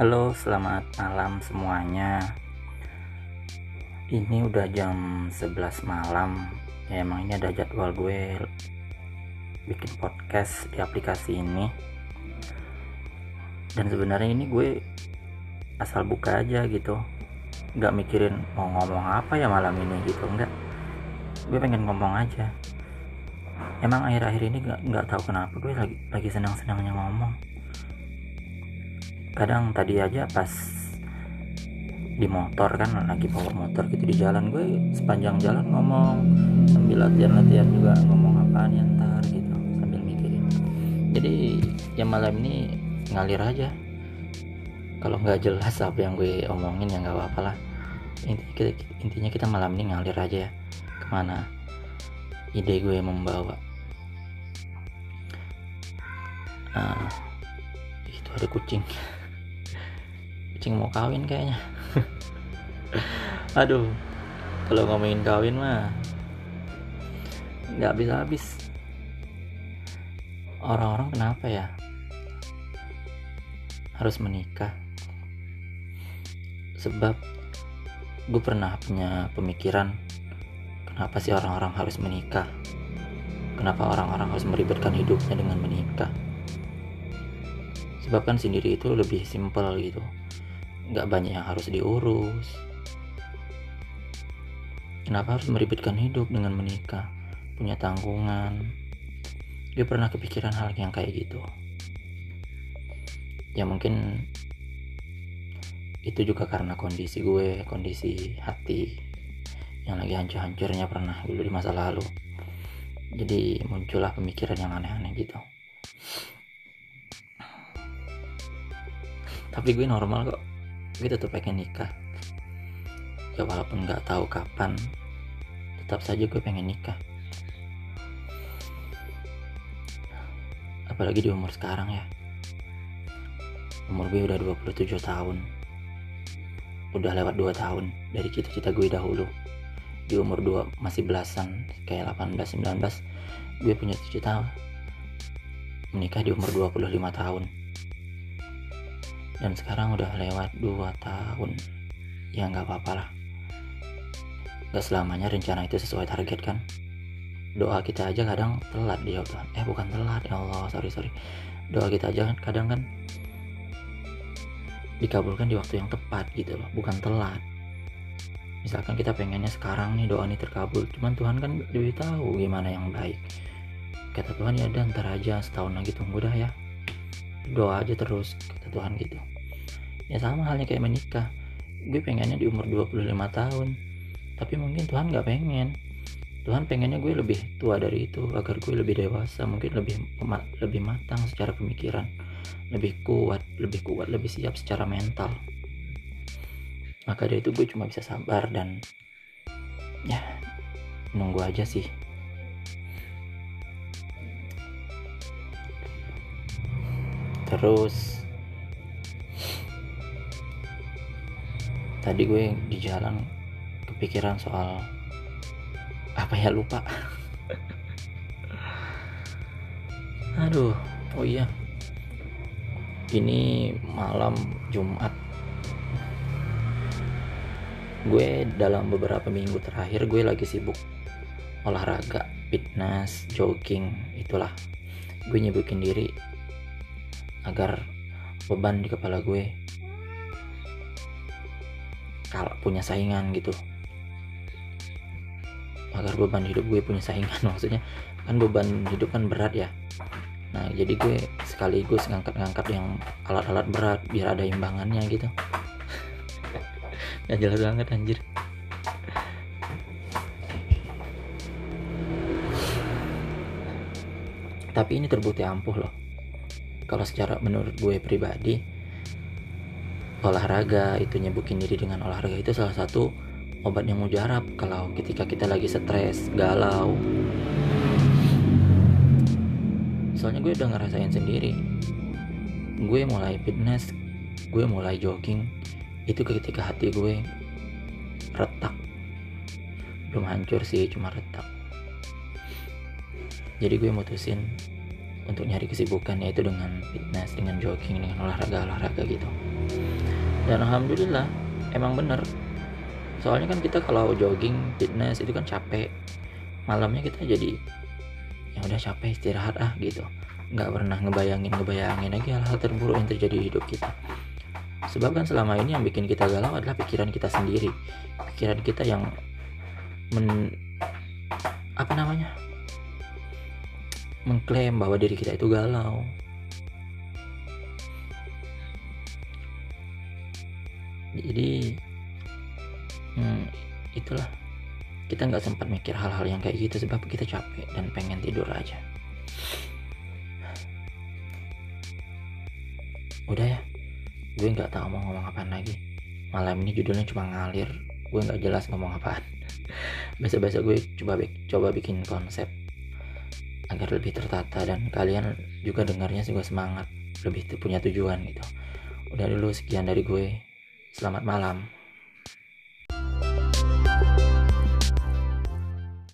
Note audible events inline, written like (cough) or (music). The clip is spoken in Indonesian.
Halo, selamat malam semuanya. Ini udah jam 11 malam. Ya emang ini ada jadwal gue bikin podcast di aplikasi ini. Dan sebenarnya ini gue asal buka aja gitu. Nggak mikirin mau ngomong apa ya malam ini gitu, enggak. Gue pengen ngomong aja. Emang akhir-akhir ini nggak nggak tahu kenapa gue lagi lagi senang-senangnya ngomong kadang tadi aja pas di motor kan lagi bawa motor gitu di jalan gue sepanjang jalan ngomong sambil latihan-latihan juga ngomong apa nih ntar gitu sambil mikirin. Jadi ya malam ini ngalir aja. Kalau nggak jelas apa yang gue omongin ya nggak apa-apa lah. Intinya, intinya kita malam ini ngalir aja ya ke mana ide gue membawa. Uh, itu ada kucing kucing mau kawin kayaknya. Aduh kalau ngomongin kawin mah nggak bisa habis. Orang-orang kenapa ya? Harus menikah. Sebab gue pernah punya pemikiran kenapa sih orang-orang harus menikah? Kenapa orang-orang harus meribetkan hidupnya dengan menikah? Sebab kan sendiri itu lebih simpel gitu nggak banyak yang harus diurus. Kenapa harus meribetkan hidup dengan menikah? Punya tanggungan. Dia pernah kepikiran hal yang kayak gitu. Ya mungkin itu juga karena kondisi gue kondisi hati yang lagi hancur-hancurnya pernah dulu di masa lalu. Jadi muncullah pemikiran yang aneh-aneh gitu. Tapi gue normal kok gue tetap pengen nikah. Ya walaupun nggak tahu kapan tetap saja gue pengen nikah. Apalagi di umur sekarang ya. Umur gue udah 27 tahun. Udah lewat 2 tahun dari cita-cita gue dahulu. Di umur 2 masih belasan kayak 18 19 gue punya cita-cita menikah di umur 25 tahun dan sekarang udah lewat 2 tahun. Ya nggak apa-apa lah. Gak selamanya rencana itu sesuai target kan? Doa kita aja kadang telat dia Tuhan eh bukan telat. Ya Allah sorry sorry. Doa kita aja kan kadang kan dikabulkan di waktu yang tepat gitu loh. Bukan telat. Misalkan kita pengennya sekarang nih doa ini terkabul cuman Tuhan kan lebih tahu gimana yang baik. Kata Tuhan ya dan ntar aja setahun lagi tunggu dah ya doa aja terus kata Tuhan gitu. Ya sama halnya kayak menikah. Gue pengennya di umur 25 tahun tapi mungkin Tuhan nggak pengen. Tuhan pengennya gue lebih tua dari itu agar gue lebih dewasa mungkin lebih lebih matang secara pemikiran lebih kuat lebih kuat lebih siap secara mental. Maka dari itu gue cuma bisa sabar dan ya nunggu aja sih terus. Tadi gue di jalan kepikiran soal apa ya lupa. (laughs) Aduh oh iya. Ini malam Jumat. Gue dalam beberapa minggu terakhir gue lagi sibuk olahraga fitness jogging itulah. Gue nyibukin diri agar beban di kepala gue kalau punya saingan gitu. Agar beban hidup gue punya saingan (laughs) maksudnya kan beban hidup kan berat ya. Nah jadi gue sekaligus ngangkat-ngangkat yang alat-alat berat biar ada imbangannya gitu. (laughs) Nggak jelas banget anjir. Tapi ini terbukti ampuh loh kalau secara menurut gue pribadi olahraga itu nyebukin diri dengan olahraga itu salah satu obat yang mujarab. Kalau ketika kita lagi stres galau. Soalnya gue udah ngerasain sendiri. Gue mulai fitness gue mulai jogging itu ketika hati gue retak. Belum hancur sih cuma retak. Jadi gue mutusin untuk nyari kesibukan yaitu dengan fitness dengan jogging dengan olahraga olahraga gitu. Dan alhamdulillah emang bener. Soalnya kan kita kalau jogging fitness itu kan capek. Malamnya kita jadi ya udah capek istirahat ah gitu. Nggak pernah ngebayangin ngebayangin lagi hal-hal terburuk yang terjadi di hidup kita. Sebab kan selama ini yang bikin kita galau adalah pikiran kita sendiri. Pikiran kita yang men apa namanya mengklaim bahwa diri kita itu galau. Jadi hmm, itulah. Kita nggak sempat mikir hal-hal yang kayak gitu sebab kita capek dan pengen tidur aja. Udah ya gue nggak tahu mau ngomong apa lagi. Malam ini judulnya cuma ngalir gue nggak jelas ngomong apaan. (laughs) Biasa-biasa gue coba coba bikin konsep agar lebih tertata dan kalian juga dengarnya juga semangat lebih punya tujuan gitu. Udah dulu sekian dari gue. Selamat malam